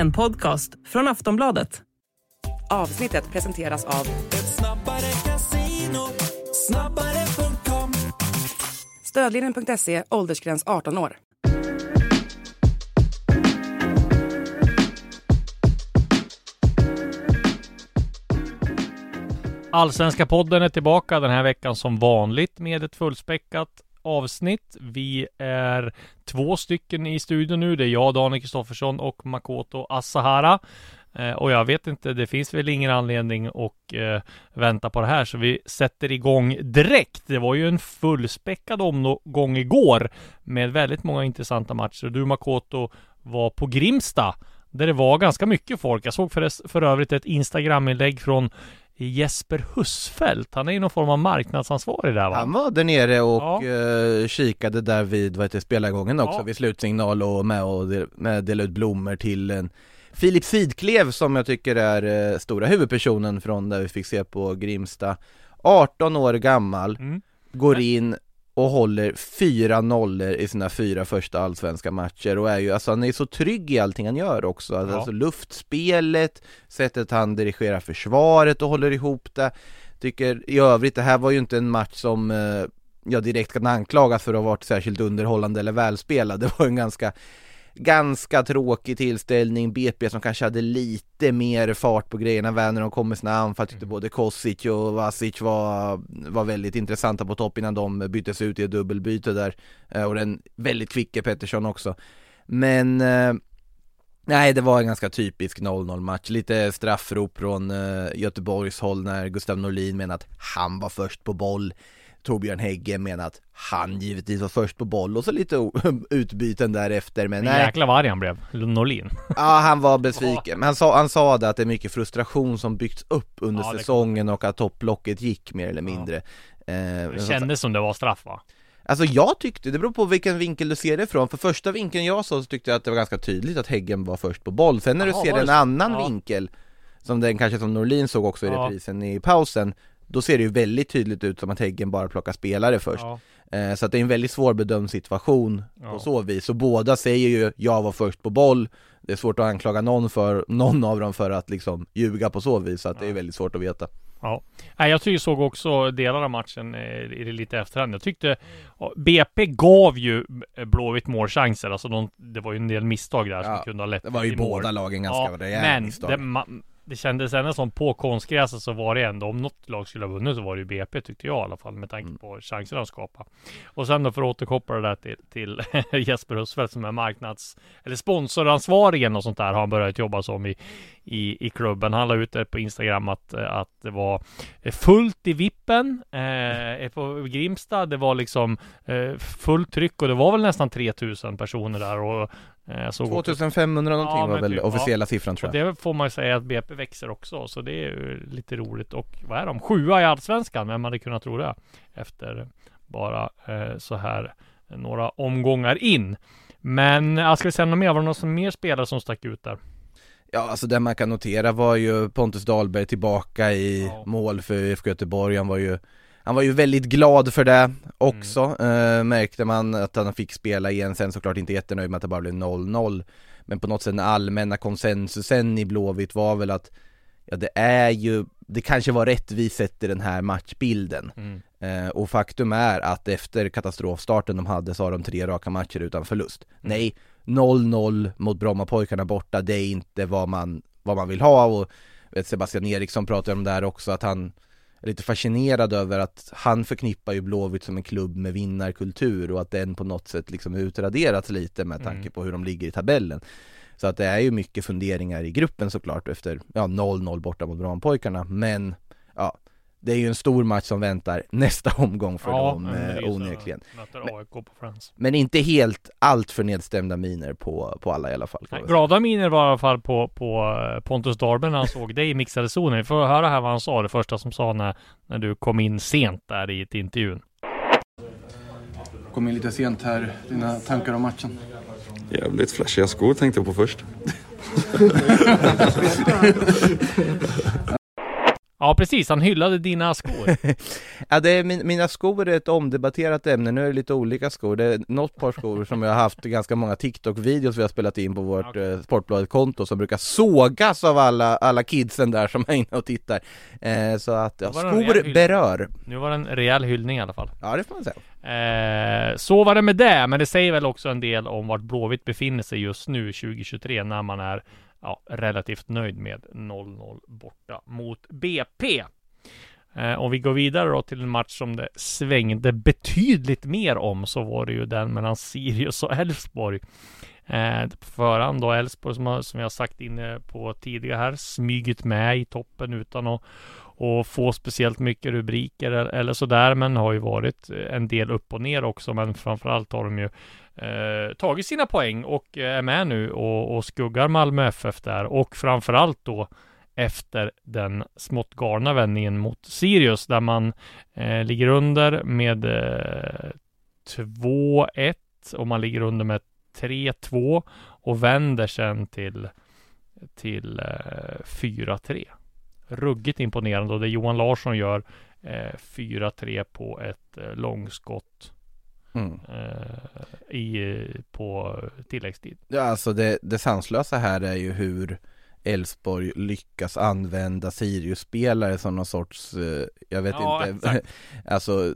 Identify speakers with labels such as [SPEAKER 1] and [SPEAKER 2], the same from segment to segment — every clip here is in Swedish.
[SPEAKER 1] En podcast från Aftonbladet.
[SPEAKER 2] Avsnittet presenteras av
[SPEAKER 3] Ett snabbare casino, snabbare.com
[SPEAKER 2] Stödlinjen.se, åldersgräns 18 år.
[SPEAKER 4] Allsvenska podden är tillbaka den här veckan som vanligt med ett fullspäckat avsnitt. Vi är två stycken i studion nu. Det är jag, Daniel Kristoffersson och Makoto Asahara. Eh, och jag vet inte, det finns väl ingen anledning att eh, vänta på det här, så vi sätter igång direkt. Det var ju en fullspäckad omgång igår med väldigt många intressanta matcher. Du Makoto var på Grimsta där det var ganska mycket folk. Jag såg för, för övrigt ett Instagram-inlägg från Jesper Husfeldt. Han är ju någon form av marknadsansvarig där va?
[SPEAKER 5] Han var där nere och
[SPEAKER 4] Ja.
[SPEAKER 5] eh, kikade där vid vad heter, spelargången också,
[SPEAKER 4] Ja.
[SPEAKER 5] vid slutsignal och med och med dela ut blommor till en Filip Sidklev som jag tycker är eh, stora huvudpersonen från där vi fick se på Grimsta 18 år gammal,
[SPEAKER 4] Mm.
[SPEAKER 5] går in och håller fyra nollor i sina fyra första allsvenska matcher och är ju, alltså han är så trygg i allting han gör också,
[SPEAKER 4] Ja.
[SPEAKER 5] alltså luftspelet, sättet han dirigerar försvaret och håller ihop det. Tycker i övrigt, det här var ju inte en match som eh, jag direkt kan anklagas för att ha varit särskilt underhållande eller välspelad, det var en ganska Ganska tråkig tillställning, BP som kanske hade lite mer fart på grejerna väl när de kom med sina anfall, tyckte både Kosic och Vasic var, var väldigt intressanta på topp innan de byttes ut i ett dubbelbyte där. Eh, och den väldigt kvicke Pettersson också. Men eh, Nej det var en ganska typisk 0-0 match, lite straffrop från eh, Göteborgs håll när Gustav Norlin menar att han var först på boll Torbjörn Hägge menar att han givetvis var först på boll och så lite utbyten därefter men
[SPEAKER 4] En
[SPEAKER 5] nej
[SPEAKER 4] jäkla vad arg han blev, Norlin.
[SPEAKER 5] Ja han var besviken, men han sa, han sa det att det är mycket frustration som byggts upp under
[SPEAKER 4] Ja,
[SPEAKER 5] säsongen och att topplocket gick mer eller mindre eh,
[SPEAKER 4] Det kändes som det var straff va?
[SPEAKER 5] Alltså jag tyckte, det beror på vilken vinkel du ser det ifrån, för första vinkeln jag såg så tyckte jag att det var ganska tydligt att Häggen var först på boll, sen när
[SPEAKER 4] Jaha,
[SPEAKER 5] du ser en
[SPEAKER 4] så?
[SPEAKER 5] annan
[SPEAKER 4] Ja.
[SPEAKER 5] vinkel, som den kanske som Norlin såg också i
[SPEAKER 4] Ja.
[SPEAKER 5] reprisen i pausen, då ser det ju väldigt tydligt ut som att Häggen bara plockar spelare först.
[SPEAKER 4] Ja.
[SPEAKER 5] Eh, så att det är en väldigt svårbedömd situation
[SPEAKER 4] Ja.
[SPEAKER 5] på så vis, så båda säger ju jag var först på boll, det är svårt att anklaga någon för, någon av dem för att liksom ljuga på så vis, så att det är
[SPEAKER 4] Ja.
[SPEAKER 5] väldigt svårt att veta.
[SPEAKER 4] Ja. Jag tycker jag såg också delar av matchen eh, i det lite efterhand. Jag tyckte ja, BP gav ju Blåvitt målchanser. Alltså de, det var ju en del misstag där som
[SPEAKER 5] Ja,
[SPEAKER 4] kunde ha lett
[SPEAKER 5] Det var ju
[SPEAKER 4] till mål.
[SPEAKER 5] båda lagen ganska
[SPEAKER 4] Ja,
[SPEAKER 5] rejäla misstag.
[SPEAKER 4] det, ma- det kändes ändå som på konstgräset så var det ändå, om något lag skulle ha vunnit så var det ju BP tyckte jag i alla fall med tanke
[SPEAKER 5] Mm.
[SPEAKER 4] på chanserna de skapade. Och sen då för att återkoppla det där till, till Jesper Husfeldt som är marknads eller sponsoransvarigen och sånt där har han börjat jobba som i, i, i klubben. Han la ut det på Instagram att, att det var fullt i vippen eh, på Grimsta. Det var liksom eh, fullt tryck och det var väl nästan 3000 personer där och eh, jag såg också
[SPEAKER 5] 2500 någonting
[SPEAKER 4] Ja,
[SPEAKER 5] var väl
[SPEAKER 4] typ,
[SPEAKER 5] officiella siffran tror
[SPEAKER 4] och
[SPEAKER 5] jag.
[SPEAKER 4] det får man ju säga att BP växer också, så det är ju lite roligt. Och vad är de? Sjua i Allsvenskan, vem hade kunnat tro det? Efter bara eh, så här några omgångar in. Men jag ska vi säga något mer? Var det någon mer spelare som stack ut där?
[SPEAKER 5] Ja, alltså det man kan notera var ju Pontus Dahlberg tillbaka i
[SPEAKER 4] Ja.
[SPEAKER 5] mål för IFK Göteborg. Han var ju han var ju väldigt glad för det också, eh, märkte man att han fick spela igen, sen såklart inte jättenöjd med att det bara blev 0-0 Men på något sätt den allmänna konsensusen i Blåvitt var väl att Ja det är ju, det kanske var rättvist sett i den här matchbilden
[SPEAKER 4] Mm.
[SPEAKER 5] Eh, och faktum är att efter katastrofstarten de hade så har de tre raka matcher utan förlust.
[SPEAKER 4] Mm.
[SPEAKER 5] Nej, 0-0 mot Brommapojkarna borta, det är inte vad man, vad man vill ha och vet, Sebastian Eriksson pratar om det här också, att han lite fascinerad över att han förknippar ju Blåvitt som en klubb med vinnarkultur och att den på något sätt liksom utraderats lite med tanke
[SPEAKER 4] Mm.
[SPEAKER 5] på hur de ligger i tabellen. Så att det är ju mycket funderingar i gruppen såklart efter, ja 0-0 borta mot Brommapojkarna, men det är ju en stor match som väntar nästa omgång för dem
[SPEAKER 4] men det är
[SPEAKER 5] eh, onekligen.
[SPEAKER 4] Friends.
[SPEAKER 5] Men inte helt allt för nedstämda miner på, på alla i alla fall.
[SPEAKER 4] Nej, glada miner var i alla fall på, på eh, Pontus Dahlberg när han såg dig i mixade zonen. Vi får höra här vad han sa, det första som sa när, när du kom in sent där i intervjun.
[SPEAKER 6] Kom in lite sent här. Dina tankar om matchen?
[SPEAKER 7] Jävligt flashiga skor tänkte jag på först.
[SPEAKER 4] Ja, precis. Han hyllade dina skor.
[SPEAKER 5] Ja, det är min, mina skor är ett omdebatterat ämne, nu är det lite olika skor. Det är något par skor som jag har haft ganska många TikTok-videos vi har spelat in på vårt
[SPEAKER 4] Okej.
[SPEAKER 5] eh, Sportbladet-konto som brukar sågas av alla, alla kidsen där som är inne och tittar. Eh, så att, ja, skor berör.
[SPEAKER 4] Nu var det en rejäl hyllning i alla fall.
[SPEAKER 5] Ja, det får man säga.
[SPEAKER 4] Eh, så var det med det, men det säger väl också en del om vart Blåvitt befinner sig just nu 2023 när man är ja, relativt nöjd med 0-0 borta mot BP. Eh, om vi går vidare då till en match som det svängde betydligt mer om så var det ju den mellan Sirius och Elfsborg. Eh, på förhand då Elfsborg som, har- som jag sagt inne på tidigare här smygit med i toppen utan att och få speciellt mycket rubriker eller, sådär men har ju varit en del upp och ner också men framförallt har de ju eh, tagit sina poäng och eh, är med nu och, och skuggar Malmö FF där och framförallt då efter den smått galna vändningen mot Sirius där man eh, ligger under med eh, 2-1 och man ligger under med 3-2 och vänder sen till till eh, 4-3. Ruggigt imponerande och det Johan Larsson gör eh, 4-3 på ett eh, långskott
[SPEAKER 5] Mm.
[SPEAKER 4] eh, i, på tilläggstid.
[SPEAKER 5] Ja, alltså det, det sanslösa här är ju hur Elfsborg lyckas använda Sirius-spelare som någon sorts, eh, jag vet
[SPEAKER 4] Ja,
[SPEAKER 5] inte,
[SPEAKER 4] exakt.
[SPEAKER 5] alltså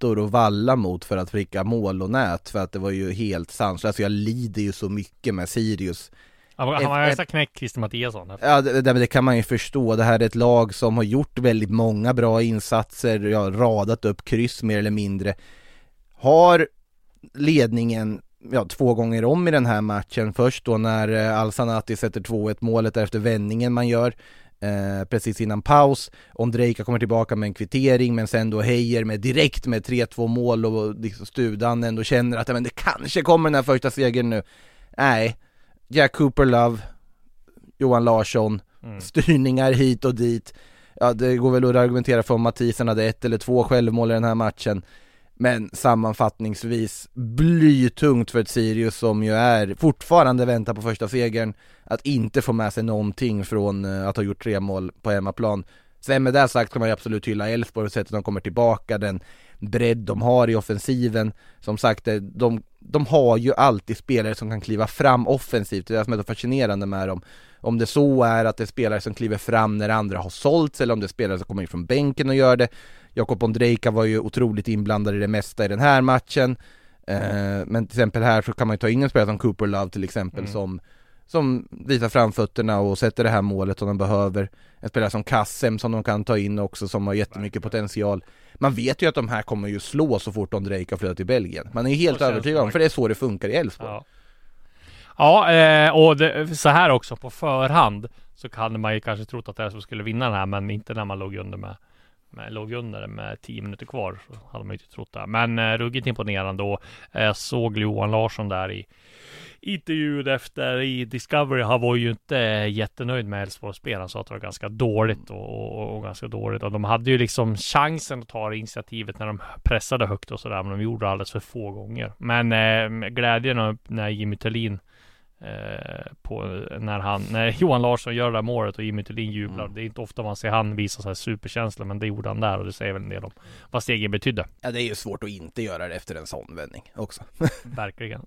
[SPEAKER 5] plattor och valla mot för att pricka mål och nät för att det var ju helt sanslöst. Alltså jag lider ju så mycket med Sirius.
[SPEAKER 4] Han, var-
[SPEAKER 5] Ett-
[SPEAKER 4] han har
[SPEAKER 5] ett-
[SPEAKER 4] nästan knäckt Christer Mattiasson.
[SPEAKER 5] Ja, det, det, det kan man ju förstå. Det här är ett lag som har gjort väldigt många bra insatser, ja, radat upp kryss mer eller mindre. Har ledningen ja, två gånger om i den här matchen. Först då när eh, Al-Sanati sätter 2-1 målet efter vändningen man gör eh, precis innan paus. Ondrejka kommer tillbaka med en kvittering men sen då Heijer med direkt med 3-2 mål och liksom Studan ändå känner att men det kanske kommer den här första segern nu. Nej, Jack Cooper Love, Johan Larsson,
[SPEAKER 4] Mm.
[SPEAKER 5] styrningar hit och dit. Ja, det går väl att argumentera för om Mathisen hade ett eller två självmål i den här matchen. Men sammanfattningsvis blytungt för ett Sirius som ju är fortfarande väntar på första segern att inte få med sig någonting från eh, att ha gjort tre mål på hemmaplan. Sen med det sagt kan man ju absolut hylla Elfsborg och sättet de kommer tillbaka, den bredd de har i offensiven. Som sagt, eh, de, de har ju alltid spelare som kan kliva fram offensivt, det är det som är så fascinerande med dem. Om det så är att det är spelare som kliver fram när andra har sålts eller om det är spelare som kommer in från bänken och gör det. Jakob Ondrejka var ju otroligt inblandad i det mesta i den här matchen. Eh, men till exempel här så kan man ju ta in en spelare som Cooper Love till exempel
[SPEAKER 4] Mm.
[SPEAKER 5] som som visar framfötterna och sätter det här målet som de behöver. En spelare som Kassem som de kan ta in också som har jättemycket potential. Man vet ju att de här kommer ju slå så fort Ondrejka flyttar till Belgien. Man är ju helt övertygad om, för det är så det funkar i Elfsborg.
[SPEAKER 4] Ja, ja eh, och det, så här också på förhand så kan man ju kanske trott att Elfsborg skulle vinna den här men inte när man låg under med med, låg under med 10 minuter kvar så hade man ju inte trott det. Men eh, ruggigt imponerande och eh, jag såg Johan Larsson där i intervjun efter i Discovery. Han var ju inte eh, jättenöjd med Elfsborgs spel. Han sa att det var ganska dåligt och, och, och ganska dåligt. Och de hade ju liksom chansen att ta initiativet när de pressade högt och sådär. Men de gjorde alldeles för få gånger. Men eh, glädjen när Jimmy Thelin eh, på när han, när Johan Larsson gör det där målet och Jimmy Thelin jublar.
[SPEAKER 5] Mm.
[SPEAKER 4] Det är inte ofta man ser han visa så här superkänsla, men det gjorde han där och det säger väl en del om vad stegen betydde.
[SPEAKER 5] Ja, det är ju svårt att inte göra det efter en sån vändning också.
[SPEAKER 4] Verkligen.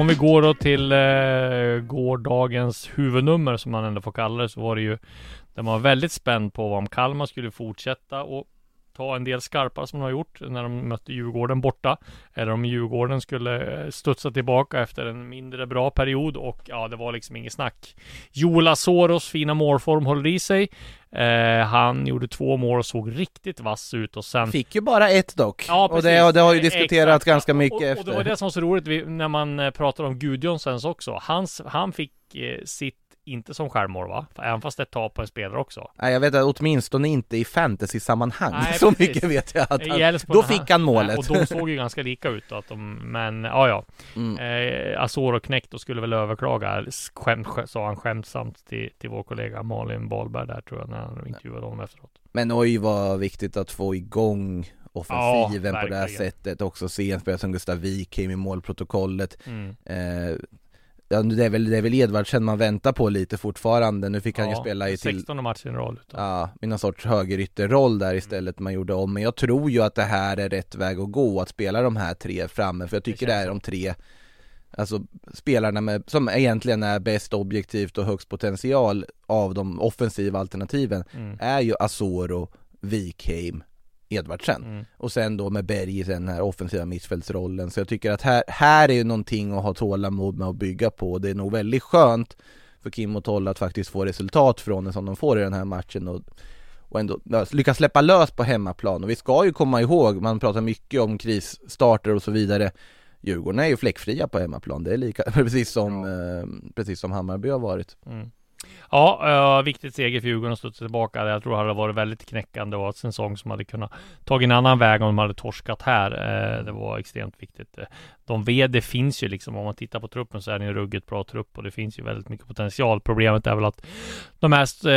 [SPEAKER 4] Om vi går då till eh, gårdagens huvudnummer som man ändå får kalla det så var det ju där man var väldigt spänd på om Kalmar skulle fortsätta och ta en del skarpar som de har gjort när de mötte Djurgården borta. Eller om Djurgården skulle eh, studsa tillbaka efter en mindre bra period och ja, det var liksom inget snack. Joel Asoros fina målform håller i sig. Eh, han gjorde två mål och såg riktigt vass ut och sen
[SPEAKER 5] Fick ju bara ett dock.
[SPEAKER 4] Ja,
[SPEAKER 5] och
[SPEAKER 4] precis.
[SPEAKER 5] det, och det har ju diskuterats
[SPEAKER 4] exakt.
[SPEAKER 5] ganska mycket
[SPEAKER 4] och, och,
[SPEAKER 5] efter.
[SPEAKER 4] Och det var det som var så roligt när man eh, pratar om Gudjonssons också. Hans, han fick eh, sitt, inte som självmål va? Även fast det tar på en spelare också.
[SPEAKER 5] Nej jag vet att åtminstone inte i fantasy-sammanhang.
[SPEAKER 4] Nej,
[SPEAKER 5] så
[SPEAKER 4] precis.
[SPEAKER 5] mycket vet jag att han, Då fick han målet.
[SPEAKER 4] Och de såg ju ganska lika ut då, att de, men ja ja.
[SPEAKER 5] Mm.
[SPEAKER 4] Eh, Azor och Knekt och skulle väl överklaga, skämt, skä- sa han skämtsamt till, till vår kollega Malin Wahlberg där tror jag, när han intervjuade honom efteråt.
[SPEAKER 5] Men oj vad viktigt att få igång offensiven
[SPEAKER 4] Ja,
[SPEAKER 5] på det här sättet. Också se en spelare som Gustav Wikheim i målprotokollet.
[SPEAKER 4] Mm.
[SPEAKER 5] Eh, ja, det, är väl, det är väl Edvardsen man väntar på lite fortfarande. Nu fick han ju
[SPEAKER 4] Ja,
[SPEAKER 5] spela i till
[SPEAKER 4] 16 matcher i rad utav.
[SPEAKER 5] Ja, i någon sorts högerytterroll där istället man gjorde om. Men jag tror ju att det här är rätt väg att gå, att spela de här tre framme. För jag tycker det,
[SPEAKER 4] känns
[SPEAKER 5] är
[SPEAKER 4] så.
[SPEAKER 5] de tre Alltså spelarna med, som egentligen är bäst objektivt och högst potential av de offensiva alternativen
[SPEAKER 4] Mm.
[SPEAKER 5] är ju Asoro, Wikheim, Edvardsen.
[SPEAKER 4] Mm.
[SPEAKER 5] Och sen då med Berg i den här offensiva mittfältsrollen. Så jag tycker att här, här är ju någonting att ha tålamod med att bygga på. Det är nog väldigt skönt för Kim och Tolle att faktiskt få resultat från det som de får i den här matchen och, och ändå ja, lyckas släppa lös på hemmaplan. Och vi ska ju komma ihåg, man pratar mycket om krisstarter och så vidare. Djurgården är ju fläckfria på hemmaplan, det är lika, precis som, eh, precis som Hammarby har varit.
[SPEAKER 4] Mm. Ja, uh, viktigt seger för Djurgården att studsa tillbaka. Jag tror det hade varit väldigt knäckande och en säsong som hade kunnat tagit en annan väg om de hade torskat här. Uh, det var extremt viktigt. Eh, de VD det finns ju liksom, om man tittar på truppen så är det en ruggigt bra trupp och det finns ju väldigt mycket potential. Problemet är väl att de mest uh,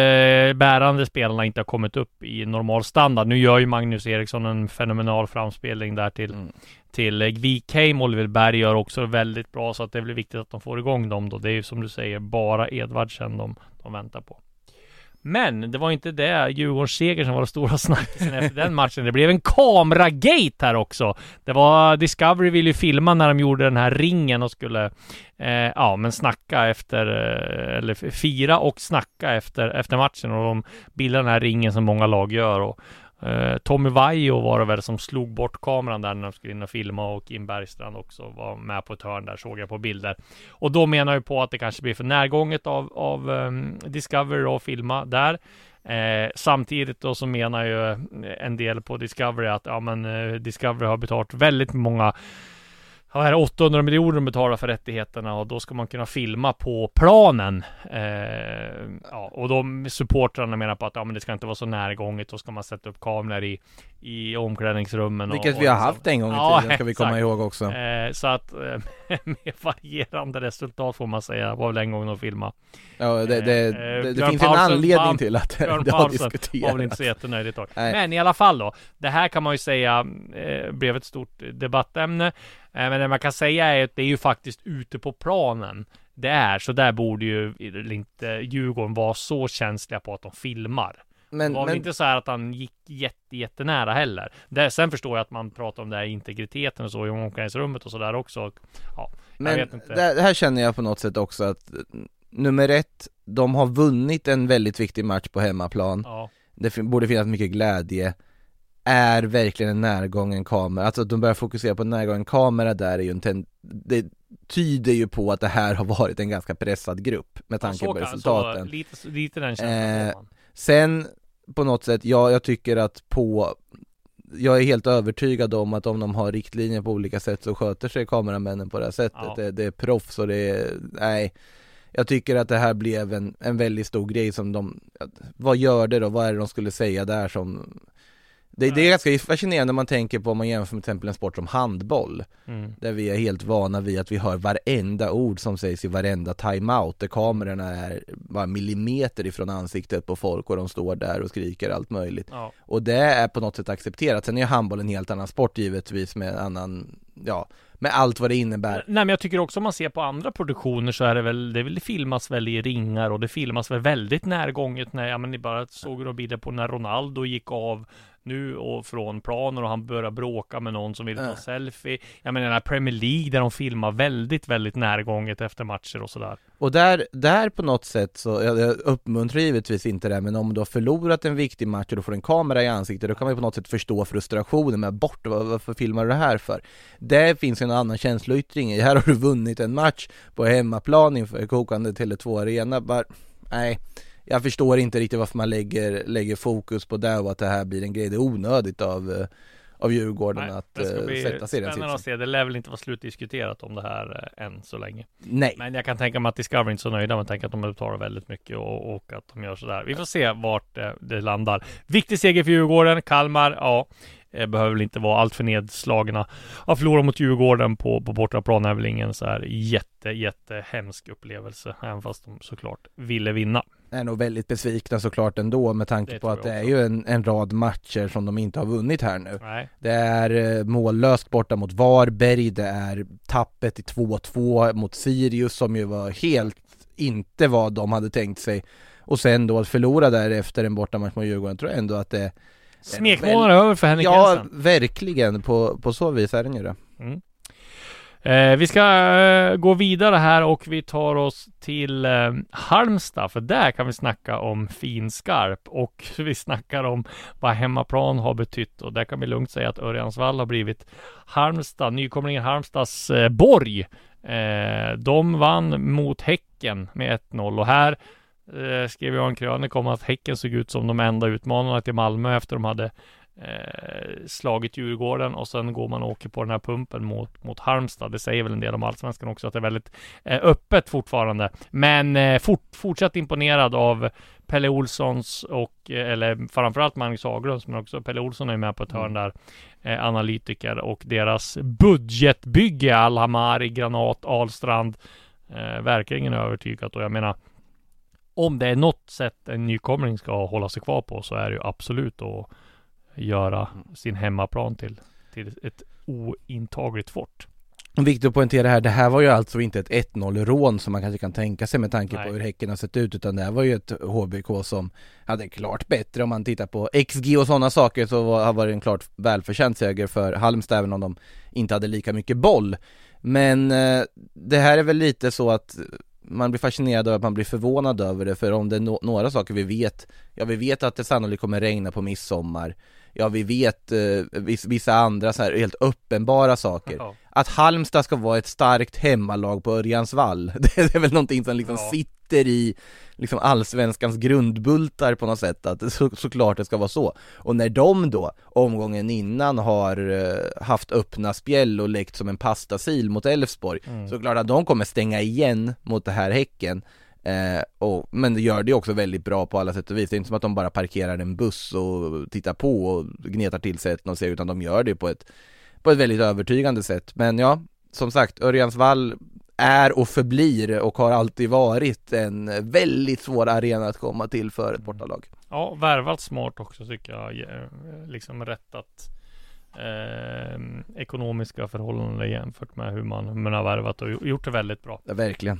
[SPEAKER 4] bärande spelarna inte har kommit upp i normal standard. Nu gör ju Magnus Eriksson en fenomenal framspelning där till
[SPEAKER 5] Mm
[SPEAKER 4] till eh, VK Oliver Berg gör också väldigt bra så att det blir viktigt att de får igång dem då. Det är ju som du säger bara Edvardsen de, de väntar på. Men det var inte det Djurgårdens seger som var den stora snackisen efter den matchen. Det blev en kameragate här också. Det var Discovery ville ju filma när de gjorde den här ringen och skulle eh, ja, men snacka efter eh, eller fira och snacka efter efter matchen och de bildade den här ringen som många lag gör och Eh, Tommy Vaiho var det väl som slog bort kameran där när de skulle in och filma och Kim Bergstrand också var med på ett hörn där såg jag på bilder. Och då menar jag på att det kanske blir för närgånget av, av um, Discovery att filma där. Eh, samtidigt då så menar ju en del på Discovery att ja men eh, Discovery har betalat väldigt många här är 800 miljoner de betalar för rättigheterna och då ska man kunna filma på planen. Eh, ja, och de supportrarna menar på att ja, men det ska inte vara så närgånget. Då ska man sätta upp kameror i, i omklädningsrummen. och-
[SPEAKER 5] Vilket vi har haft en gång i
[SPEAKER 4] Ja,
[SPEAKER 5] tiden ska vi komma
[SPEAKER 4] exakt.
[SPEAKER 5] ihåg också.
[SPEAKER 4] Eh, så att eh, med varierande resultat får man säga. Det var väl en gång de filmade.
[SPEAKER 5] Ja, det, det,
[SPEAKER 4] Eh,
[SPEAKER 5] det, det finns en anledning till att
[SPEAKER 4] Björn
[SPEAKER 5] det har diskuterats.
[SPEAKER 4] var väl inte så jättenöjd ett tag. Men i alla fall då. Det här kan man ju säga eh, blev ett stort debattämne. Eh, men det man kan säga är att det är ju faktiskt ute på planen. Det är, så där borde ju inte Djurgården vara så känsliga på att de filmar.
[SPEAKER 5] Men,
[SPEAKER 4] det var
[SPEAKER 5] men
[SPEAKER 4] inte så här att han gick jätte, jättenära heller. Det, sen förstår jag att man pratar om det här integriteten och så i omklädningsrummet och sådär också. Och, Ja, jag
[SPEAKER 5] Men
[SPEAKER 4] vet inte.
[SPEAKER 5] det, här känner jag på något sätt också att nummer ett, de har vunnit en väldigt viktig match på hemmaplan.
[SPEAKER 4] Ja.
[SPEAKER 5] Det borde finnas mycket glädje. Är verkligen en närgången kamera, alltså att de börjar fokusera på en närgången kamera där är ju en ten- det tyder ju på att det här har varit en ganska pressad grupp med tanke på resultaten.
[SPEAKER 4] Så, lite, lite den känslan
[SPEAKER 5] Eh. Sen på något sätt, ja jag tycker att på jag är helt övertygad om att om de har riktlinjer på olika sätt så sköter sig kameramännen på det här sättet.
[SPEAKER 4] Ja.
[SPEAKER 5] Det, det är proffs och det är, nej. Jag tycker att det här blev en, en väldigt stor grej som de, vad gör det då? Vad är det de skulle säga där som det, det är ganska fascinerande när man tänker på om man jämför med till exempel en sport som handboll.
[SPEAKER 4] Mm.
[SPEAKER 5] Där vi är helt vana vid att vi hör varenda ord som sägs i varenda timeout Där kamerorna är bara millimeter ifrån ansiktet på folk och de står där och skriker allt möjligt.
[SPEAKER 4] Ja.
[SPEAKER 5] Och det är på något sätt accepterat, sen är handboll en helt annan sport givetvis med annan, ja, med allt vad det innebär.
[SPEAKER 4] Nej men jag tycker också om man ser på andra produktioner så är det väl, det, väl, det filmas väl i ringar och det filmas väl väldigt närgånget när, ja men ni bara såg bilder på när Ronaldo gick av nu och från planen och han började bråka med någon som ville ta
[SPEAKER 5] Äh.
[SPEAKER 4] selfie. Jag menar den här Premier League där de filmar väldigt, väldigt närgånget efter matcher och sådär.
[SPEAKER 5] Och där, där på något sätt så, jag, jag uppmuntrar givetvis inte det, men om du har förlorat en viktig match och du får en kamera i ansiktet, då kan man ju på något sätt förstå frustrationen med bort, vad- varför filmar du det här för? Det finns ju en annan känsloyttring i, här har du vunnit en match på hemmaplan inför kokande Tele2 Arena, bara, nej, jag förstår inte riktigt varför man lägger, lägger fokus på det och att det här blir en grej. Det är onödigt av, eh, av Djurgården
[SPEAKER 4] Nej,
[SPEAKER 5] att
[SPEAKER 4] det ska
[SPEAKER 5] eh,
[SPEAKER 4] bli
[SPEAKER 5] sätta sig i den
[SPEAKER 4] spännande att
[SPEAKER 5] sitsen.
[SPEAKER 4] se. Det lär väl inte vara slutdiskuterat om det här eh, än så länge.
[SPEAKER 5] Nej,
[SPEAKER 4] Men jag kan tänka mig att Discovery inte är så nöjda med tänker att de betalar väldigt mycket och, och att de gör sådär. Vi får se vart det, landar. Viktig seger för Djurgården. Kalmar, ja, eh, behöver väl inte vara alltför nedslagna. Att förlora mot Djurgården på, på bortaplan är väl ingen så här jätte, jätte hemsk upplevelse. Även fast de såklart ville vinna.
[SPEAKER 5] Är nog väldigt besvikna såklart ändå med tanke
[SPEAKER 4] Det
[SPEAKER 5] på att det är ju en, en rad matcher som de inte har vunnit här nu.
[SPEAKER 4] Nej,
[SPEAKER 5] Det är eh, mållöst borta mot Varberg, det är tappet i 2-2 mot Sirius som ju var helt inte vad de hade tänkt sig. Och sen då att förlora där efter en bortamatch mot Djurgården tror jag ändå att det
[SPEAKER 4] smekmånaden är över för Henrik
[SPEAKER 5] Ja,
[SPEAKER 4] Jensen.
[SPEAKER 5] verkligen. På, på så vis är den ju det.
[SPEAKER 4] Eh, vi ska eh, gå vidare här och vi tar oss till eh, Halmstad, för där kan vi snacka om finskarp och vi snackar om vad hemmaplan har betytt och där kan vi lugnt säga att Örjansvall har blivit Halmstad, nykomlingen Halmstads eh, borg. Eh, de vann mot Häcken med 1-0 och här eh, skrev jag en krönika om att Häcken såg ut som de enda utmanarna till Malmö efter de hade eh, slagit Djurgården och sen går man och åker på den här pumpen mot, mot Halmstad. Det säger väl en del om Allsvenskan också att det är väldigt eh, öppet fortfarande. Men eh, fort, fortsatt imponerad av Pelle Olssons och, eh, eller framförallt Magnus Haglunds, men också Pelle Olsson är med på ett hörn där, eh, analytiker och deras budgetbygge, Alhamari, Granat, Ahlstrand, eh, verkligen övertygat och jag menar om det är något sätt en nykomling ska hålla sig kvar på så är det ju absolut att göra sin hemmaplan till, till ett ointagligt fort.
[SPEAKER 5] Viktigt att poängtera här, det här var ju alltså inte ett 1-0 rån som man kanske kan tänka sig med tanke
[SPEAKER 4] Nej.
[SPEAKER 5] på hur Häcken har sett ut utan det här var ju ett HBK som hade klart bättre om man tittar på XG och sådana saker så var, har varit en klart välförtjänt seger för Halmstad även om de inte hade lika mycket boll. Men eh, det här är väl lite så att man blir fascinerad över att man blir förvånad över det för om det är no- några saker vi vet Ja vi vet att det sannolikt kommer regna på midsommar Ja vi vet eh, viss, vissa andra så här helt uppenbara saker
[SPEAKER 4] Ja.
[SPEAKER 5] att Halmstad ska vara ett starkt hemmalag på Örjansvall, det är väl någonting som liksom
[SPEAKER 4] Ja.
[SPEAKER 5] sitter i liksom allsvenskans grundbultar på något sätt, att så, såklart det ska vara så. Och när de då, omgången innan, har eh, haft öppna spjäll och lekt som en pastasil mot Elfsborg,
[SPEAKER 4] Mm.
[SPEAKER 5] så klart att de kommer stänga igen mot det här Häcken. Eh, och, men det gör det också väldigt bra på alla sätt och vis. Det är inte som att de bara parkerar en buss och tittar på och gnetar till sig och ser utan de gör det på ett, på ett väldigt övertygande sätt. Men ja, som sagt, Örjansvall är och förblir och har alltid varit en väldigt svår arena att komma till för ett bortalag.
[SPEAKER 4] Ja, värvat smart också tycker jag. Eh, Liksom rättat eh, ekonomiska förhållanden jämfört med hur man, hur man har värvat och gjort det väldigt bra.
[SPEAKER 5] Ja, verkligen.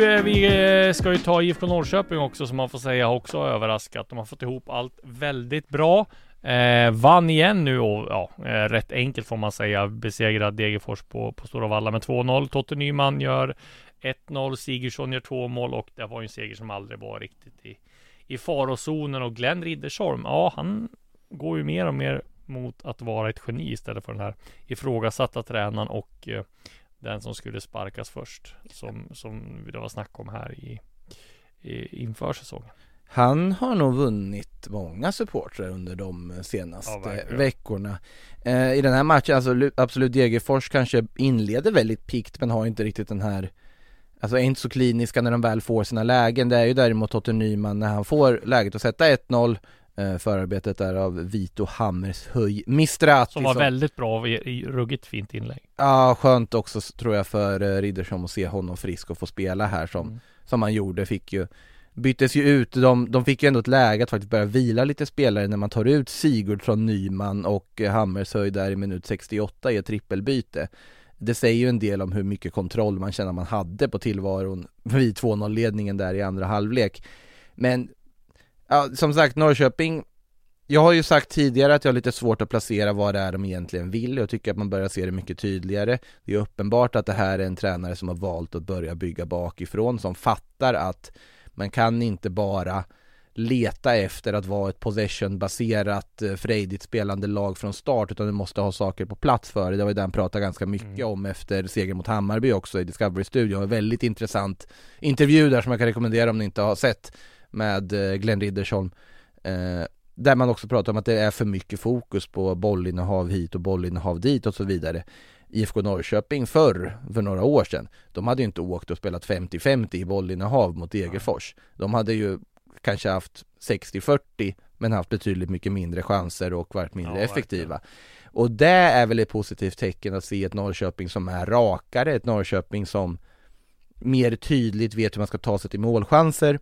[SPEAKER 4] Du, eh, vi eh, ska ju ta IFK Norrköping också som man får säga också har överraskat. De har fått ihop allt väldigt bra. Eh, vann igen nu och ja, eh, rätt enkelt får man säga. Besegrad Degerfors på, på Stora Valla med 2-0. Totte Nyman gör 1-0. Sigurdsson gör två mål och det var ju en seger som aldrig var riktigt i, i farozonen. Och Glenn Riddersholm, ja han går ju mer och mer mot att vara ett geni istället för den här ifrågasatta tränaren och eh, den som skulle sparkas först. Som, som det var snack om här i, i inför säsongen.
[SPEAKER 5] Han har nog vunnit många supportrar under de senaste
[SPEAKER 4] Ja,
[SPEAKER 5] veckorna. Eh, I den här matchen, alltså lu- absolut Degerfors kanske inleder väldigt pikt men har inte riktigt den här Alltså är inte så kliniska när de väl får sina lägen. Det är ju däremot Totte Nyman när han får läget att sätta 1-0 eh, Förarbetet där av Vito Hammershöj Mistrati
[SPEAKER 4] Som var väldigt bra i, ruggigt fint inlägg.
[SPEAKER 5] Ja, skönt också tror jag för eh, Riddersholm att se honom frisk och få spela här som,
[SPEAKER 4] Mm.
[SPEAKER 5] som han gjorde. Fick ju byttes ju ut, de, de fick ju ändå ett läge att faktiskt börja vila lite spelare när man tar ut Sigurd från Nyman och eh, Hammershöj där i minut 68 i ett trippelbyte. Det säger ju en del om hur mycket kontroll man känner man hade på tillvaron vid 2-0 ledningen där i andra halvlek. Men ja, som sagt Norrköping jag har ju sagt tidigare att jag har lite svårt att placera vad det är de egentligen vill. Jag tycker att man börjar se det mycket tydligare. Det är uppenbart att det här är en tränare som har valt att börja bygga bakifrån, som fattar att man kan inte bara leta efter att vara ett possession-baserat eh, frejdigt spelande lag från start utan du måste ha saker på plats för det. Det var ju det han pratade ganska mycket mm. om efter segern mot Hammarby också i Discovery-studion. En väldigt intressant intervju där som jag kan rekommendera om ni inte har sett med eh, Glenn Riddersholm. Eh, där man också pratar om att det är för mycket fokus på bollinnehav hit och bollinnehav dit och så vidare. IFK Norrköping förr, för några år sedan, de hade ju inte åkt och spelat 50-50 i bollinnehav mot Degerfors. De hade ju kanske haft 60-40 men haft betydligt mycket mindre chanser och varit mindre ja, effektiva. Verkligen. Och det är väl ett positivt tecken att se ett Norrköping som är rakare, ett Norrköping som mer tydligt vet hur man ska ta sig till målchanser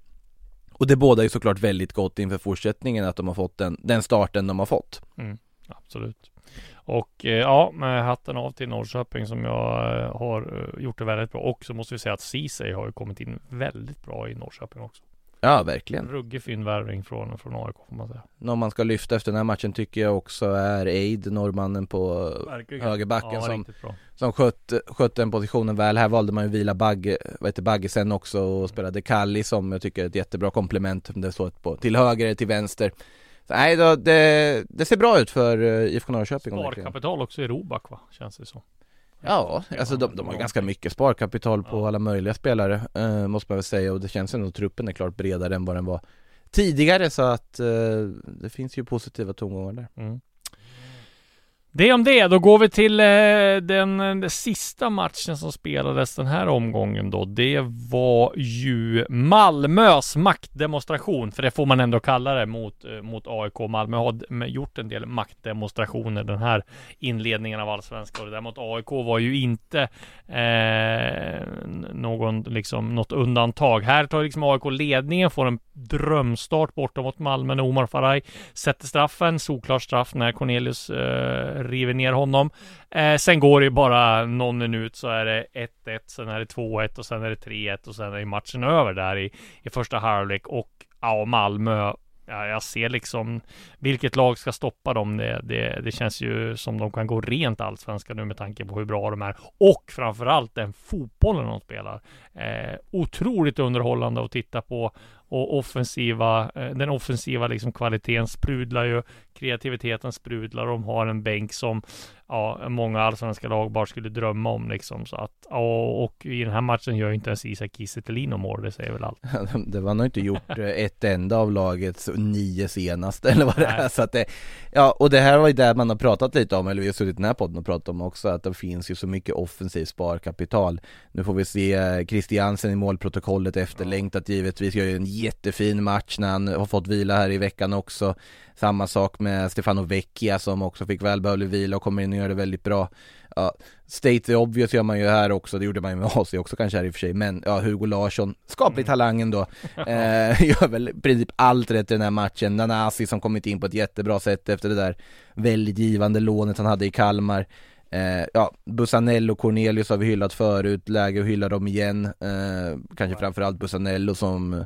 [SPEAKER 5] och det båda är såklart väldigt gott inför fortsättningen att de har fått den, den starten de har fått.
[SPEAKER 4] Mm, absolut. Och eh, ja, med hatten av till Norrköping som jag eh, har eh, gjort det väldigt bra. Och så måste vi säga att Ceesay har ju kommit in väldigt bra i Norrköping också.
[SPEAKER 5] Ja, verkligen.
[SPEAKER 4] Ruggig fin värvning från, från AIK får man säga.
[SPEAKER 5] Någon man ska lyfta efter den här matchen tycker jag också är Eid, norrmannen på verkligen. högerbacken ja, som, som skött, skött den positionen väl. Här valde man ju vila Bagge, vad heter Bagge sen också och spelade Kalli som jag tycker är ett jättebra komplement. Det står på, till höger eller till vänster. Så, nej, då, det, det ser bra ut för uh, IFK Norrköping.
[SPEAKER 4] Sparkapital också i Robak va, känns det som.
[SPEAKER 5] Ja, alltså de, de har ganska mycket sparkapital på alla möjliga spelare eh, Måste man väl säga och det känns ändå att truppen är klart bredare än vad den var tidigare så att eh, det finns ju positiva tongångar där. Mm.
[SPEAKER 4] Det om det, då går vi till eh, den, den, sista matchen som spelades den här omgången då. Det var ju Malmös maktdemonstration, för det får man ändå kalla det mot, eh, mot AIK. Malmö har gjort en del maktdemonstrationer den här inledningen av allsvenskan. Och det där mot AIK var ju inte eh, någon, liksom, något undantag. Här tar liksom AIK ledningen, får en drömstart borta mot Malmö när Omar Faraj sätter straffen. Solklar straff när Cornelius eh, river ner honom. Eh, sen går det bara någon minut så är det 1-1, sen är det 2-1 och sen är det 3-1 och sen är matchen över där i, i första halvlek och ja, Malmö ja, jag ser liksom vilket lag ska stoppa dem. Det, det, det känns ju som de kan gå rent allsvenska nu med tanke på hur bra de är och framförallt den fotbollen de spelar. Eh, otroligt underhållande att titta på och offensiva, eh, den offensiva liksom kvaliteten sprudlar ju, kreativiteten sprudlar, de har en bänk som ja, många allsvenska lag bara skulle drömma om liksom. Så att, och, och i den här matchen gör inte ens Isak Kiese mål, det säger väl allt.
[SPEAKER 5] det var nog inte gjort eh, ett enda av lagets nio senaste eller vad det är. Så att det, ja, och det här var ju det man har pratat lite om, eller vi har suttit i den här podden och pratat om också, att det finns ju så mycket offensivt sparkapital. Nu får vi se Christiansen i målprotokollet efterlängtat givetvis, gör ju en jättefin match när han har fått vila här i veckan också. Samma sak med Stefano Vecchia som också fick välbehövlig vila och kommer in och gör det väldigt bra. Ja, State the obvious gör man ju här också, det gjorde man ju med AC också kanske här i och för sig, men ja, Hugo Larsson, skaplig mm. talang ändå, eh, gör väl i princip allt rätt i den här matchen. Nanasi som kommit in på ett jättebra sätt efter det där väldigt givande lånet han hade i Kalmar. Eh, ja, Busanello och Cornelius har vi hyllat förut, läge att hylla dem igen. Eh, kanske framförallt Busanello som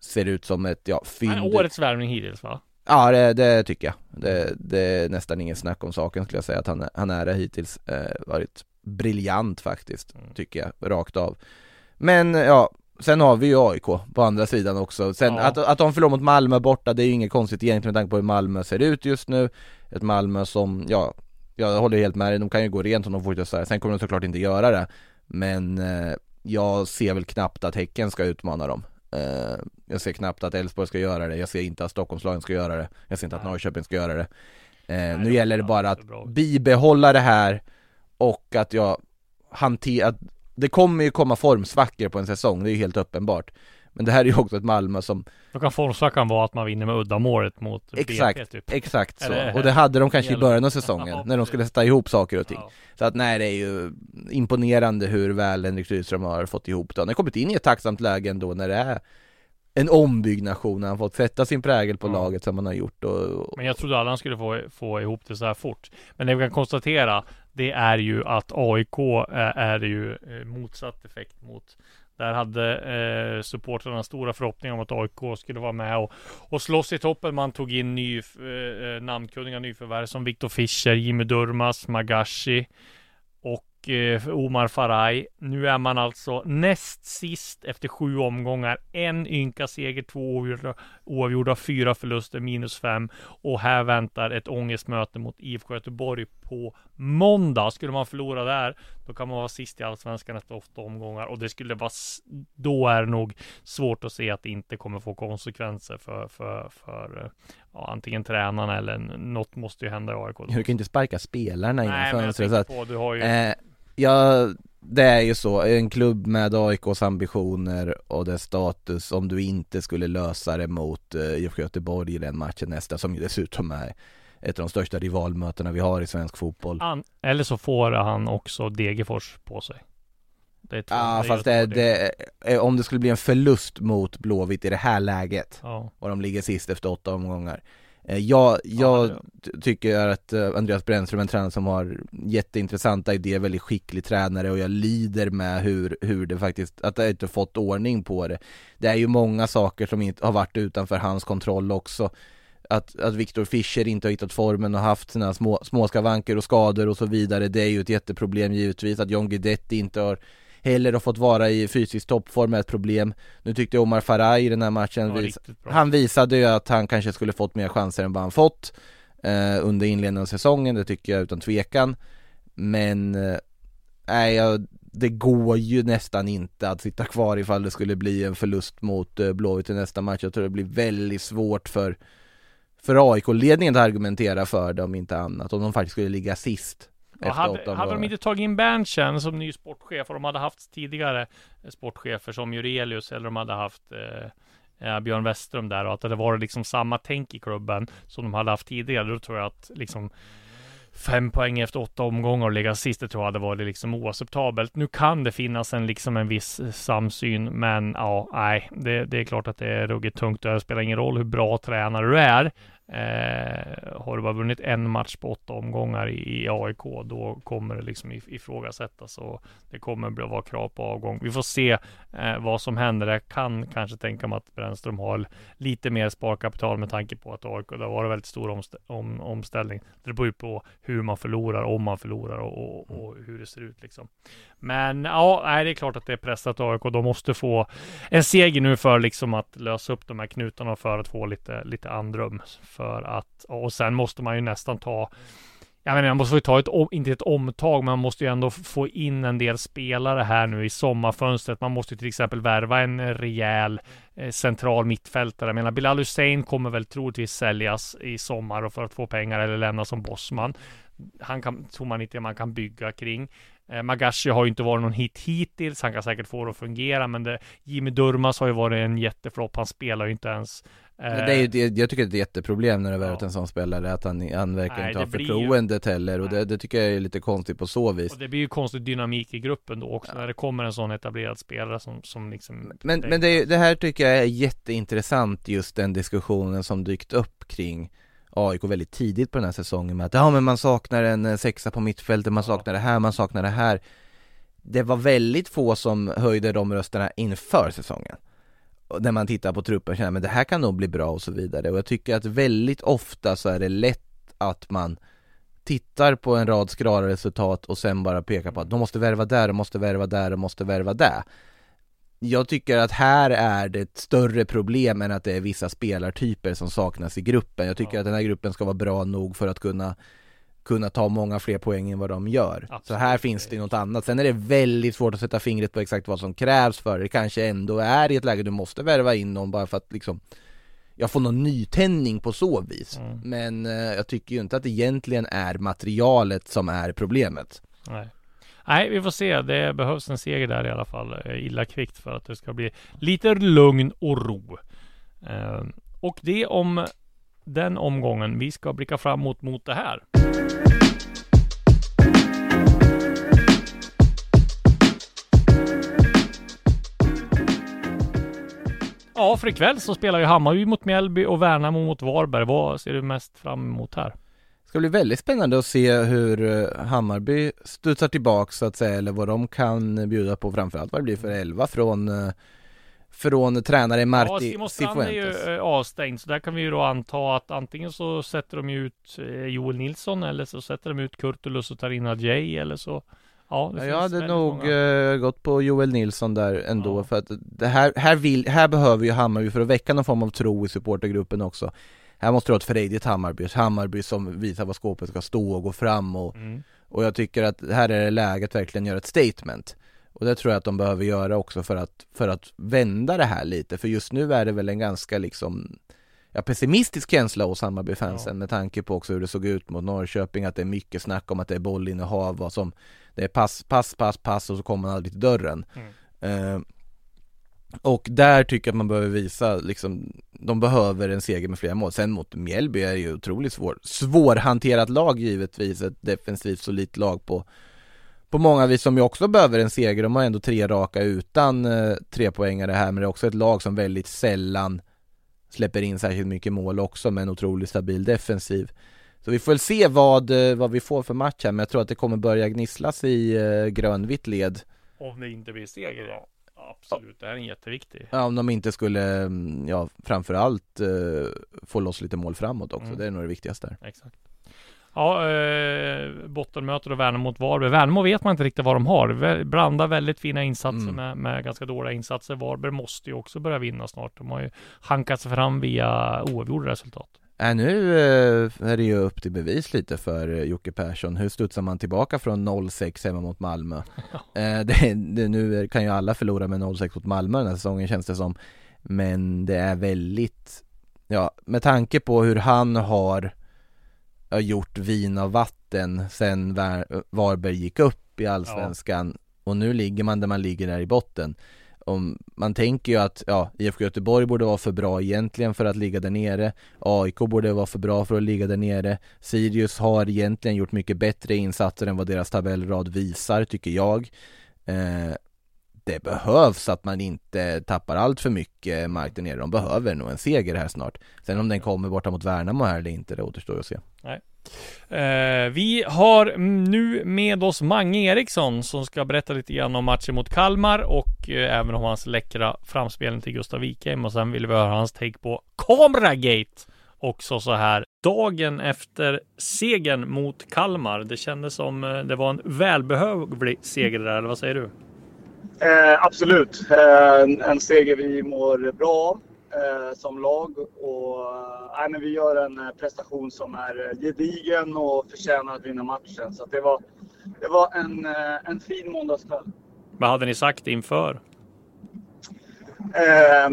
[SPEAKER 5] ser ut som ett, ja, fynd.
[SPEAKER 4] Årets värvning hittills va?
[SPEAKER 5] Ja det, det tycker jag. Det, det, är nästan ingen snack om saken skulle jag säga att han, han är hittills. Eh, varit briljant faktiskt, mm. tycker jag, rakt av. Men ja, sen har vi ju AIK på andra sidan också. Sen ja. att, att de förlorar mot Malmö borta, det är ju inget konstigt egentligen med tanke på hur Malmö ser ut just nu. Ett Malmö som, ja, jag håller helt med dig, de kan ju gå rent om de fortsätter. Sen kommer de såklart inte göra det. Men eh, jag ser väl knappt att Häcken ska utmana dem. Eh, jag ser knappt att Elfsborg ska göra det, jag ser inte att Stockholmslagen ska göra det, jag ser inte att Norrköping ska göra det. Eh, Nej, nu gäller det bara att bibehålla det här och att jag hanterar, det kommer ju komma formsvackor på en säsong, det är ju helt uppenbart. Men det här är ju också ett Malmö som
[SPEAKER 4] Då kan formsvackan vara att man vinner med uddamålet mot
[SPEAKER 5] Exakt,
[SPEAKER 4] BP, typ.
[SPEAKER 5] exakt så. Och det hade de kanske i början av säsongen, när de skulle sätta ihop saker och ting. Ja. Så att nej, det är ju imponerande hur väl Henrik Rydström har fått ihop det. Han har kommit in i ett tacksamt läge ändå när det är en ombyggnation, han har fått sätta sin prägel på
[SPEAKER 4] Ja.
[SPEAKER 5] laget som han har gjort och, och
[SPEAKER 4] Men jag trodde alla skulle få, få ihop det så här fort. Men det vi kan konstatera, det är ju att AIK är, är ju eh, motsatt effekt mot där hade eh, supportrarna stora förhoppningar om att AIK skulle vara med och, och slåss i toppen. Man tog in ny, eh, namnkunniga nyförvärv som Viktor Fischer, Jimmy Durmas, Magashi eh, Omar Faraj. Nu är man alltså näst sist efter sju omgångar. En ynka seger, två oavgjorda, oavgjorda fyra förluster, minus fem. Och här väntar ett ångestmöte mot IFK Göteborg på måndag. Skulle man förlora där, då kan man vara sist i Allsvenskan efter åtta omgångar. Och det skulle vara, då är det nog svårt att se att det inte kommer få konsekvenser för, för, för eh, ja, antingen tränarna eller något måste ju hända i AIK.
[SPEAKER 5] du kan inte sparka spelarna innan fönstret så att,
[SPEAKER 4] på, du har ju
[SPEAKER 5] eh, Ja, det är ju så, en klubb med AIKs ambitioner och dess status om du inte skulle lösa det mot eh, IFK Göteborg i den matchen nästa som ju dessutom är ett av de största rivalmötena vi har i svensk fotboll
[SPEAKER 4] An, eller så får han också Degerfors på sig.
[SPEAKER 5] Ja
[SPEAKER 4] är
[SPEAKER 5] fast det, det, eh, om det skulle bli en förlust mot Blåvitt i det här läget
[SPEAKER 4] Ja.
[SPEAKER 5] och de ligger sist efter åtta omgångar Jag, jag
[SPEAKER 4] det-
[SPEAKER 5] ty- tycker att eh, Andreas Brännström är en tränare som har jätteintressanta idéer, väldigt skicklig tränare och jag lider med hur, hur det faktiskt, att det inte fått ordning på det. Det är ju många saker som inte har varit utanför hans kontroll också. Att, att Viktor Fischer inte har hittat formen och haft sina små, små skavanker och skador och så vidare Det är ju ett jätteproblem givetvis. Att John Guidetti inte har heller har fått vara i fysisk toppform är ett problem. Nu tyckte jag Omar Faraj i den här matchen vis. Han visade ju att han kanske skulle fått mer chanser än vad han fått eh, Under inledningen av säsongen, det tycker jag utan tvekan. Men eh, Nej, jag, det går ju nästan inte att sitta kvar ifall det skulle bli en förlust mot eh, Blåvitt i nästa match. Jag tror det blir väldigt svårt för för AIK-ledningen att argumentera för det om inte annat, om de faktiskt skulle ligga sist
[SPEAKER 4] Ja, hade, hade de inte tagit in Berntsen som ny sportchef och de hade haft tidigare eh, sportchefer som Jurelius eller de hade haft eh, eh, Björn Westström där och att det var liksom samma tänk i klubben som de hade haft tidigare. Då tror jag att liksom fem poäng efter åtta omgångar och ligga sist, det tror jag hade varit liksom oacceptabelt. Nu kan det finnas en liksom en viss eh, samsyn, men ja, nej, det, det är klart att det är ruggigt tungt och det spelar ingen roll hur bra tränare du är. Eh, har du bara vunnit en match på åtta omgångar i, i AIK, då kommer det liksom if- ifrågasättas och det kommer bli vara krav på avgång. Vi får se eh, vad som händer. Jag kan kanske tänka mig att Brännström har lite mer sparkapital med tanke på att AIK, det har varit väldigt stor omst- om, omställning. Det beror ju på hur man förlorar, om man förlorar och, och, och hur det ser ut liksom. Men ja, nej, det är klart att det är pressat AIK. De måste få en seger nu för liksom att lösa upp de här knutarna och för att få lite, lite andrum. För att, och sen måste man ju nästan ta jag menar, man måste ju ta ett, inte ett omtag, men man måste ju ändå få in en del spelare här nu i sommarfönstret. Man måste ju till exempel värva en rejäl eh, central mittfältare. Jag menar, Bilal Hussein kommer väl troligtvis säljas i sommar och för att få pengar eller lämna som bossman. Han kan, tror man inte man kan bygga kring. Eh, Magashi har ju inte varit någon hit hittills. Han kan säkert få det att fungera, men det, Jimmy Durmas har ju varit en jätteflopp. Han spelar ju inte ens.
[SPEAKER 5] Det är ju, det, jag tycker det är ett jätteproblem när det har varit
[SPEAKER 4] Ja.
[SPEAKER 5] en sån spelare att han, han verkar
[SPEAKER 4] Nej,
[SPEAKER 5] inte ha
[SPEAKER 4] det blir ju-
[SPEAKER 5] förtroendet heller och det, det tycker jag är lite konstigt på så vis.
[SPEAKER 4] Och det blir ju konstig dynamik i gruppen då också när det kommer en sån etablerad spelare som, som liksom
[SPEAKER 5] Men, men det, det här tycker jag är jätteintressant just den diskussionen som dykt upp kring AIK väldigt tidigt på den här säsongen med att ja men man saknar en eh, sexa på mittfältet, man saknar det här, man saknar det här. Det var väldigt få som höjde de rösterna inför säsongen när man tittar på truppen känner men det här kan nog bli bra och så vidare och jag tycker att väldigt ofta så är det lätt att man tittar på en rad skrala resultat och sen bara pekar på att de måste värva där, de måste värva där, de måste värva där jag tycker att här är det ett större problem än att det är vissa spelartyper som saknas i gruppen. Jag tycker
[SPEAKER 4] Ja.
[SPEAKER 5] att den här gruppen ska vara bra nog för att kunna kunna ta många fler poäng än vad de gör. Så
[SPEAKER 4] Absolut.
[SPEAKER 5] här finns det något annat. Sen är det väldigt svårt att sätta fingret på exakt vad som krävs för det. Kanske ändå är i ett läge du måste värva in någon bara för att liksom jag får någon nytändning på så vis.
[SPEAKER 4] Mm.
[SPEAKER 5] Men eh, jag tycker ju inte att det egentligen är materialet som är problemet.
[SPEAKER 4] Nej. Nej, vi får se. Det behövs en seger där i alla fall. Illa kvickt för att det ska bli lite lugn och ro. Eh, och det om den omgången. Vi ska blicka framåt mot det här. Ja, för ikväll så spelar ju Hammarby mot Mjällby och Värnamo mot Varberg. Vad ser du mest fram emot här?
[SPEAKER 5] Det ska bli väldigt spännande att se hur eh, Hammarby studsar tillbaka så att säga, eller vad de kan bjuda på framförallt vad det blir för elva från eh, från tränare
[SPEAKER 4] Ja,
[SPEAKER 5] Marti
[SPEAKER 4] Simon Strand är ju eh, avstängd, så där kan vi ju då anta att antingen så sätter de ut Joel Nilsson eller så sätter de ut Kurtulus och tar in Adjei eller så Ja, det
[SPEAKER 5] jag hade nog
[SPEAKER 4] många.
[SPEAKER 5] eh, gått på Joel Nilsson där ändå
[SPEAKER 4] Ja.
[SPEAKER 5] för att det här, här, vill, här behöver ju Hammarby för att väcka någon form av tro i supportergruppen också Här måste du ha ett frejdigt Hammarby, ett Hammarby som visar vad skåpet ska stå och gå fram och,
[SPEAKER 4] Mm.
[SPEAKER 5] och jag tycker att här är det läget verkligen göra ett statement Och det tror jag att de behöver göra också för att, för att vända det här lite, för just nu är det väl en ganska liksom ja, pessimistisk känsla hos Hammarbyfansen
[SPEAKER 4] Ja.
[SPEAKER 5] med tanke på också hur det såg ut mot Norrköping, att det är mycket snack om att det är bollinnehav, vad som det är pass, pass, pass, pass och så kommer man aldrig till dörren. Eh, och där tycker jag att man behöver visa liksom, de behöver en seger med flera mål. Sen mot Mjällby är det ju otroligt svår, svårhanterat lag givetvis, ett defensivt solitt lag på på många vis som ju också behöver en seger. De har ändå tre raka utan eh, tre poängare här, men det är också ett lag som väldigt sällan släpper in särskilt mycket mål också med en otroligt stabil defensiv. Så vi får väl se vad, eh, vad vi får för match här, men jag tror att det kommer börja gnisslas i eh, grönvitt led.
[SPEAKER 4] Om det inte blir seger, ja. Absolut, det här är en jätteviktig.
[SPEAKER 5] Ja, om de inte skulle, mm, ja framförallt eh, få loss lite mål framåt också,
[SPEAKER 4] Mm.
[SPEAKER 5] det är nog det viktigaste där.
[SPEAKER 4] Exakt. Ja, eh, bottenmötet och Värnamo mot Varberg. Värnamo vet man inte riktigt vad de har. Blandar väldigt fina insatser
[SPEAKER 5] Mm.
[SPEAKER 4] med, med ganska dåliga insatser. Varberg måste ju också börja vinna snart. De har ju hankat sig fram via oavgjorda resultat.
[SPEAKER 5] Äh, nu eh, är det ju upp till bevis lite för eh, Jocke Persson. Hur studsar man tillbaka från 0-6 hemma mot Malmö? eh, det, det, nu kan ju alla förlora med 0-6 mot Malmö den här säsongen känns det som. Men det är väldigt, ja med tanke på hur han har ja, gjort vin av vatten sen Var- Varberg gick upp i Allsvenskan och nu ligger man där man ligger där i botten. Om, man tänker ju att ja, IFK Göteborg borde vara för bra egentligen för att ligga där nere. AIK borde vara för bra för att ligga där nere. Sirius har egentligen gjort mycket bättre insatser än vad deras tabellrad visar tycker jag. Eh, Det behövs att man inte tappar allt för mycket mark där nere. De behöver nog en seger här snart. Sen om den kommer borta mot Värnamo här eller inte, det återstår att se. Nej.
[SPEAKER 4] Eh, vi har nu med oss Mange Eriksson som ska berätta lite grann om matchen mot Kalmar och eh, även om hans läckra framspelning till Gustav Wikheim och sen vill vi höra hans take på Kameragate också så här dagen efter segern mot Kalmar. Det kändes som eh, det var en välbehövlig seger där, eller vad säger du?
[SPEAKER 8] Eh, absolut. Eh, en, en seger vi mår bra av som lag. Och, eh, nej, men vi gör en eh, prestation som är eh, gedigen och förtjänar att vinna matchen. Så det var, det var en, eh, en fin måndagskväll.
[SPEAKER 4] Vad hade ni sagt inför?
[SPEAKER 8] Eh,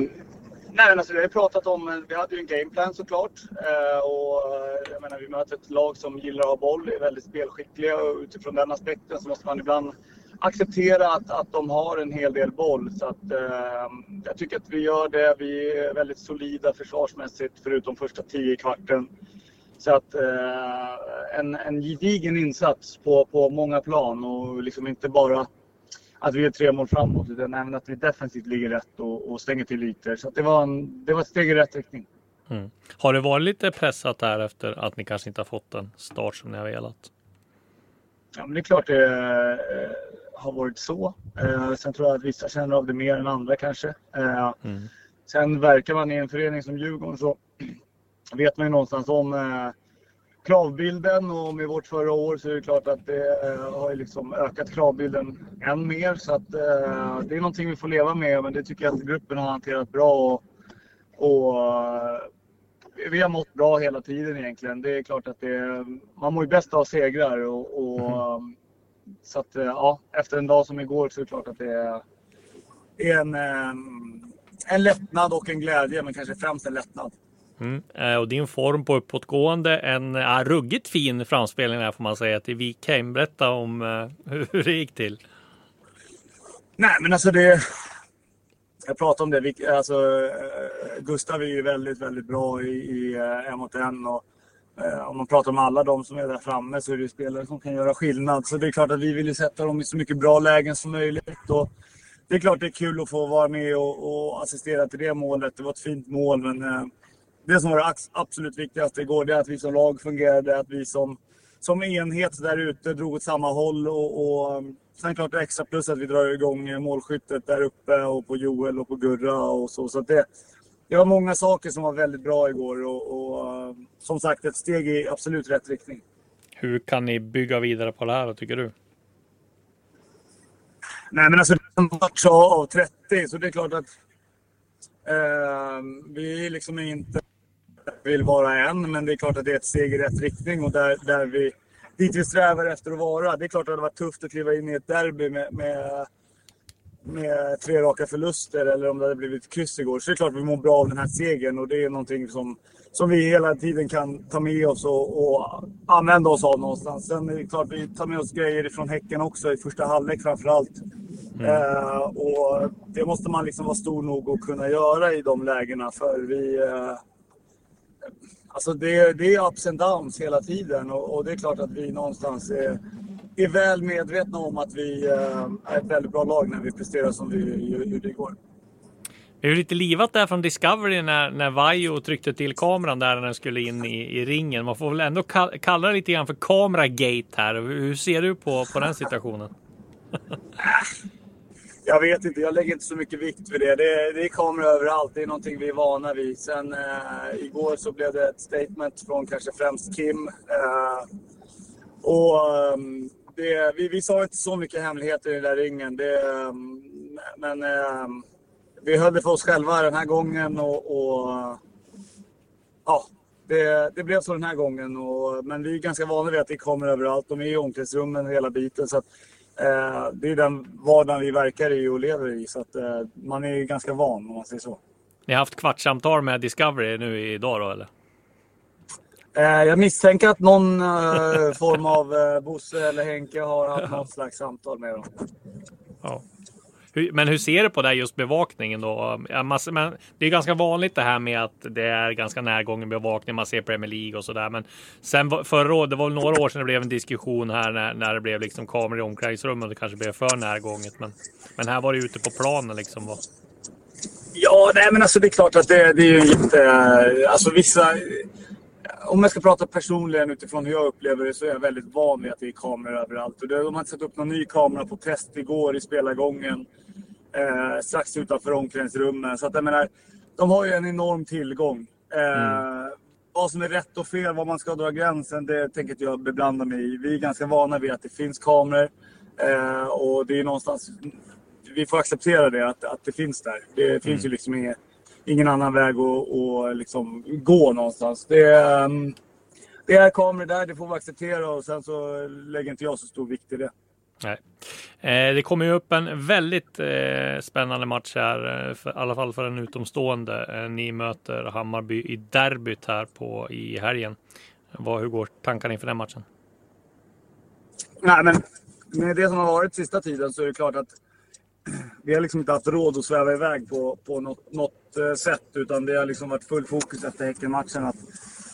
[SPEAKER 8] nej, alltså, vi har pratat om, eh, vi hade ju en gameplan såklart. Eh, och, eh, jag menar, vi möter ett lag som gillar att ha boll, är väldigt spelskickliga och utifrån den aspekten så måste man ibland acceptera att, att de har en hel del boll. Så att, eh, jag tycker att vi gör det. Vi är väldigt solida försvarsmässigt förutom första tio i kvarten. Så att eh, en, en gedigen insats på, på många plan och liksom inte bara att vi är tre mål framåt utan även att vi defensivt ligger rätt och, och stänger till ytor. Så att det, var en, det var ett steg i rätt riktning.
[SPEAKER 4] Mm. Har det varit lite pressat där efter att ni kanske inte har fått den start som ni har velat?
[SPEAKER 8] Ja, men det är klart det eh, har varit så. Eh, sen tror jag att vissa känner av det mer än andra kanske. Eh,
[SPEAKER 4] Mm.
[SPEAKER 8] Sen verkar man i en förening som Djurgården så vet man ju någonstans om eh, kravbilden och med vårt förra år så är det klart att det eh, har ju liksom ökat kravbilden än mer. Så att eh, det är någonting vi får leva med men det tycker jag att gruppen har hanterat bra. Och, och eh, vi har mått bra hela tiden egentligen. Det är klart att det, man mår ju bäst av segrar. Och, och, Så att eh, ja, efter en dag som igår så är det klart att det är, en, eh, en lättnad och en glädje, men kanske främst en lättnad.
[SPEAKER 4] Mm. Eh, Och din form på uppåtgående, en ja, ruggigt fin framspelning där får man säga till Wikheim. Berätta om eh, hur det gick till.
[SPEAKER 8] Nej, men alltså det... Jag pratade om det. Vi- Alltså, eh, Gustav är ju väldigt, väldigt bra i, i eh, en mot en. Och, eh, Eh, om man pratar om alla de som är där framme så är det ju spelare som kan göra skillnad. Så det är klart att vi vill ju sätta dem i så mycket bra lägen som möjligt. Och det är klart det är kul att få vara med och, och assistera till det målet. Det var ett fint mål, men eh, det som var det absolut viktigaste igår, det är att vi som lag fungerade, att vi som, som enhet där ute drog åt samma håll och, och eh, sen klart det extra plus att vi drar igång målskyttet där uppe och på Joel och på Gurra och så. så att det, det var många saker som var väldigt bra igår och, och som sagt ett steg i absolut rätt riktning.
[SPEAKER 4] Hur kan ni bygga vidare på det här tycker du?
[SPEAKER 8] Nej men alltså det är en match av 30 så det är klart att eh, vi liksom inte vill vara än men det är klart att det är ett steg i rätt riktning och där, där vi dit vi strävar efter att vara. Det är klart att det hade varit tufft att kliva in i ett derby med, med med tre raka förluster eller om det hade blivit kryss igår. Så det är klart vi mår bra av den här segern och det är någonting som, som vi hela tiden kan ta med oss och, och använda oss av någonstans. Sen är det klart att vi tar med oss grejer från Häcken också i första halvlek framförallt. Mm. Eh, och det måste man liksom vara stor nog att kunna göra i de lägena för vi... Eh, alltså det, det är ups and downs hela tiden och, och det är klart att vi någonstans är är väl medvetna om att vi eh, är ett väldigt bra lag när vi presterar som vi gjorde igår.
[SPEAKER 4] Det är lite livat där från Discovery när, när Vajo tryckte till kameran där när den skulle in i, i ringen. Man får väl ändå kalla det lite grann för kameragate här. Hur ser du på, på den situationen?
[SPEAKER 8] jag vet inte, jag lägger inte så mycket vikt vid det. Det, det är kameror överallt, det är någonting vi är vana vid. Sen eh, igår så blev det ett statement från kanske främst Kim. Eh, och um, det, vi, vi sa inte så mycket hemligheter i den där ringen. Det, ehm, men ehm, vi höll det för oss själva den här gången och, och ja, det, det, blev så den här gången. Och, men vi är ganska vana vid att det kommer överallt. De är i omklädningsrummen hela biten. Så att, eh, det är den vardagen vi verkar i och lever i. Så att, eh, man är ganska van om man säger så.
[SPEAKER 4] Ni har haft kvartssamtal med Discovery nu idag då eller?
[SPEAKER 8] Eh, jag misstänker att någon eh, form av eh, Bosse eller Henke har haft något slags samtal med dem.
[SPEAKER 4] Ja. Men hur ser du på det just bevakningen då? Men det är ganska vanligt det här med att det är ganska närgången bevakning. Man ser Premier League och så där. Men sen förra året, det var några år sedan det blev en diskussion här när, när det blev liksom kameror i omklädningsrummet. Det kanske blev för närgånget. Men, men här var det ute på planen liksom.
[SPEAKER 8] Ja, nej men alltså det är klart att det, det är ju inte... Alltså vissa om jag ska prata personligen utifrån hur jag upplever det så är jag väldigt van vid att det är kameror överallt. Och de har satt upp någon ny kamera på test igår i spelargången. Eh, strax utanför omklädningsrummen. Så att jag menar, de har ju en enorm tillgång. Eh, mm. Vad som är rätt och fel, var man ska dra gränsen, det tänker inte jag beblanda mig i. Vi är ganska vana vid att det finns kameror. Eh, och det är någonstans... Vi får acceptera det, att, att det finns där. Det mm. finns ju liksom inget ingen annan väg att, att liksom gå någonstans. Det är, ehm, det är kameror där, det får vi acceptera och sen så lägger inte jag så stor vikt i det.
[SPEAKER 4] Nej. Eh, det kommer ju upp en väldigt eh, spännande match här, för, i alla fall för en utomstående. Eh, ni möter Hammarby i derbyt här på, i helgen. Vad, hur går tankarna inför den matchen?
[SPEAKER 8] Nej, men med det som har varit sista tiden så är det klart att vi har liksom inte haft råd att sväva iväg på, på något, något eh, sätt. Utan det har liksom varit full fokus efter Häckenmatchen att,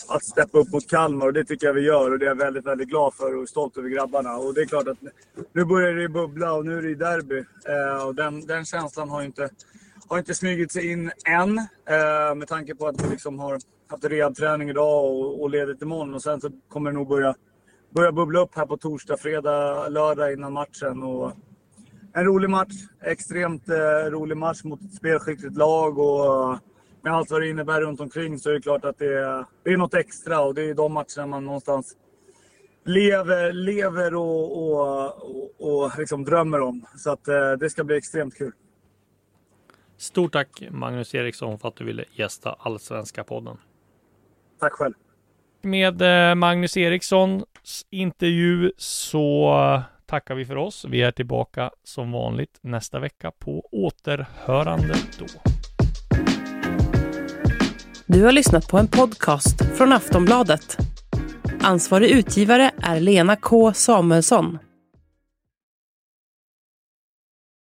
[SPEAKER 8] att steppa upp mot Kalmar. Och det tycker jag vi gör och det är jag väldigt, väldigt glad för och stolt över grabbarna. Och det är klart att nu börjar det bubbla och nu är det derby. Eh, och den, den känslan har inte, har inte smugit sig in än. Eh, med tanke på att vi liksom har haft rehabträning idag och, och ledigt imorgon. Och sen så kommer det nog börja, börja bubbla upp här på torsdag, fredag, lördag innan matchen. Och, en rolig match. Extremt eh, rolig match mot ett spelskickligt lag och med allt vad det innebär runt omkring så är det klart att det är, det är något extra och det är de matcherna man någonstans lever, lever och, och, och, och liksom drömmer om. Så att eh, det ska bli extremt kul.
[SPEAKER 4] Stort tack Magnus Eriksson för att du ville gästa Allsvenska podden.
[SPEAKER 8] Tack själv.
[SPEAKER 4] Med eh, Magnus Erikssons intervju så tackar vi för oss. Vi är tillbaka som vanligt nästa vecka på återhörande då.
[SPEAKER 1] Du har lyssnat på en podcast från Aftonbladet. Ansvarig utgivare är Lena K Samuelsson.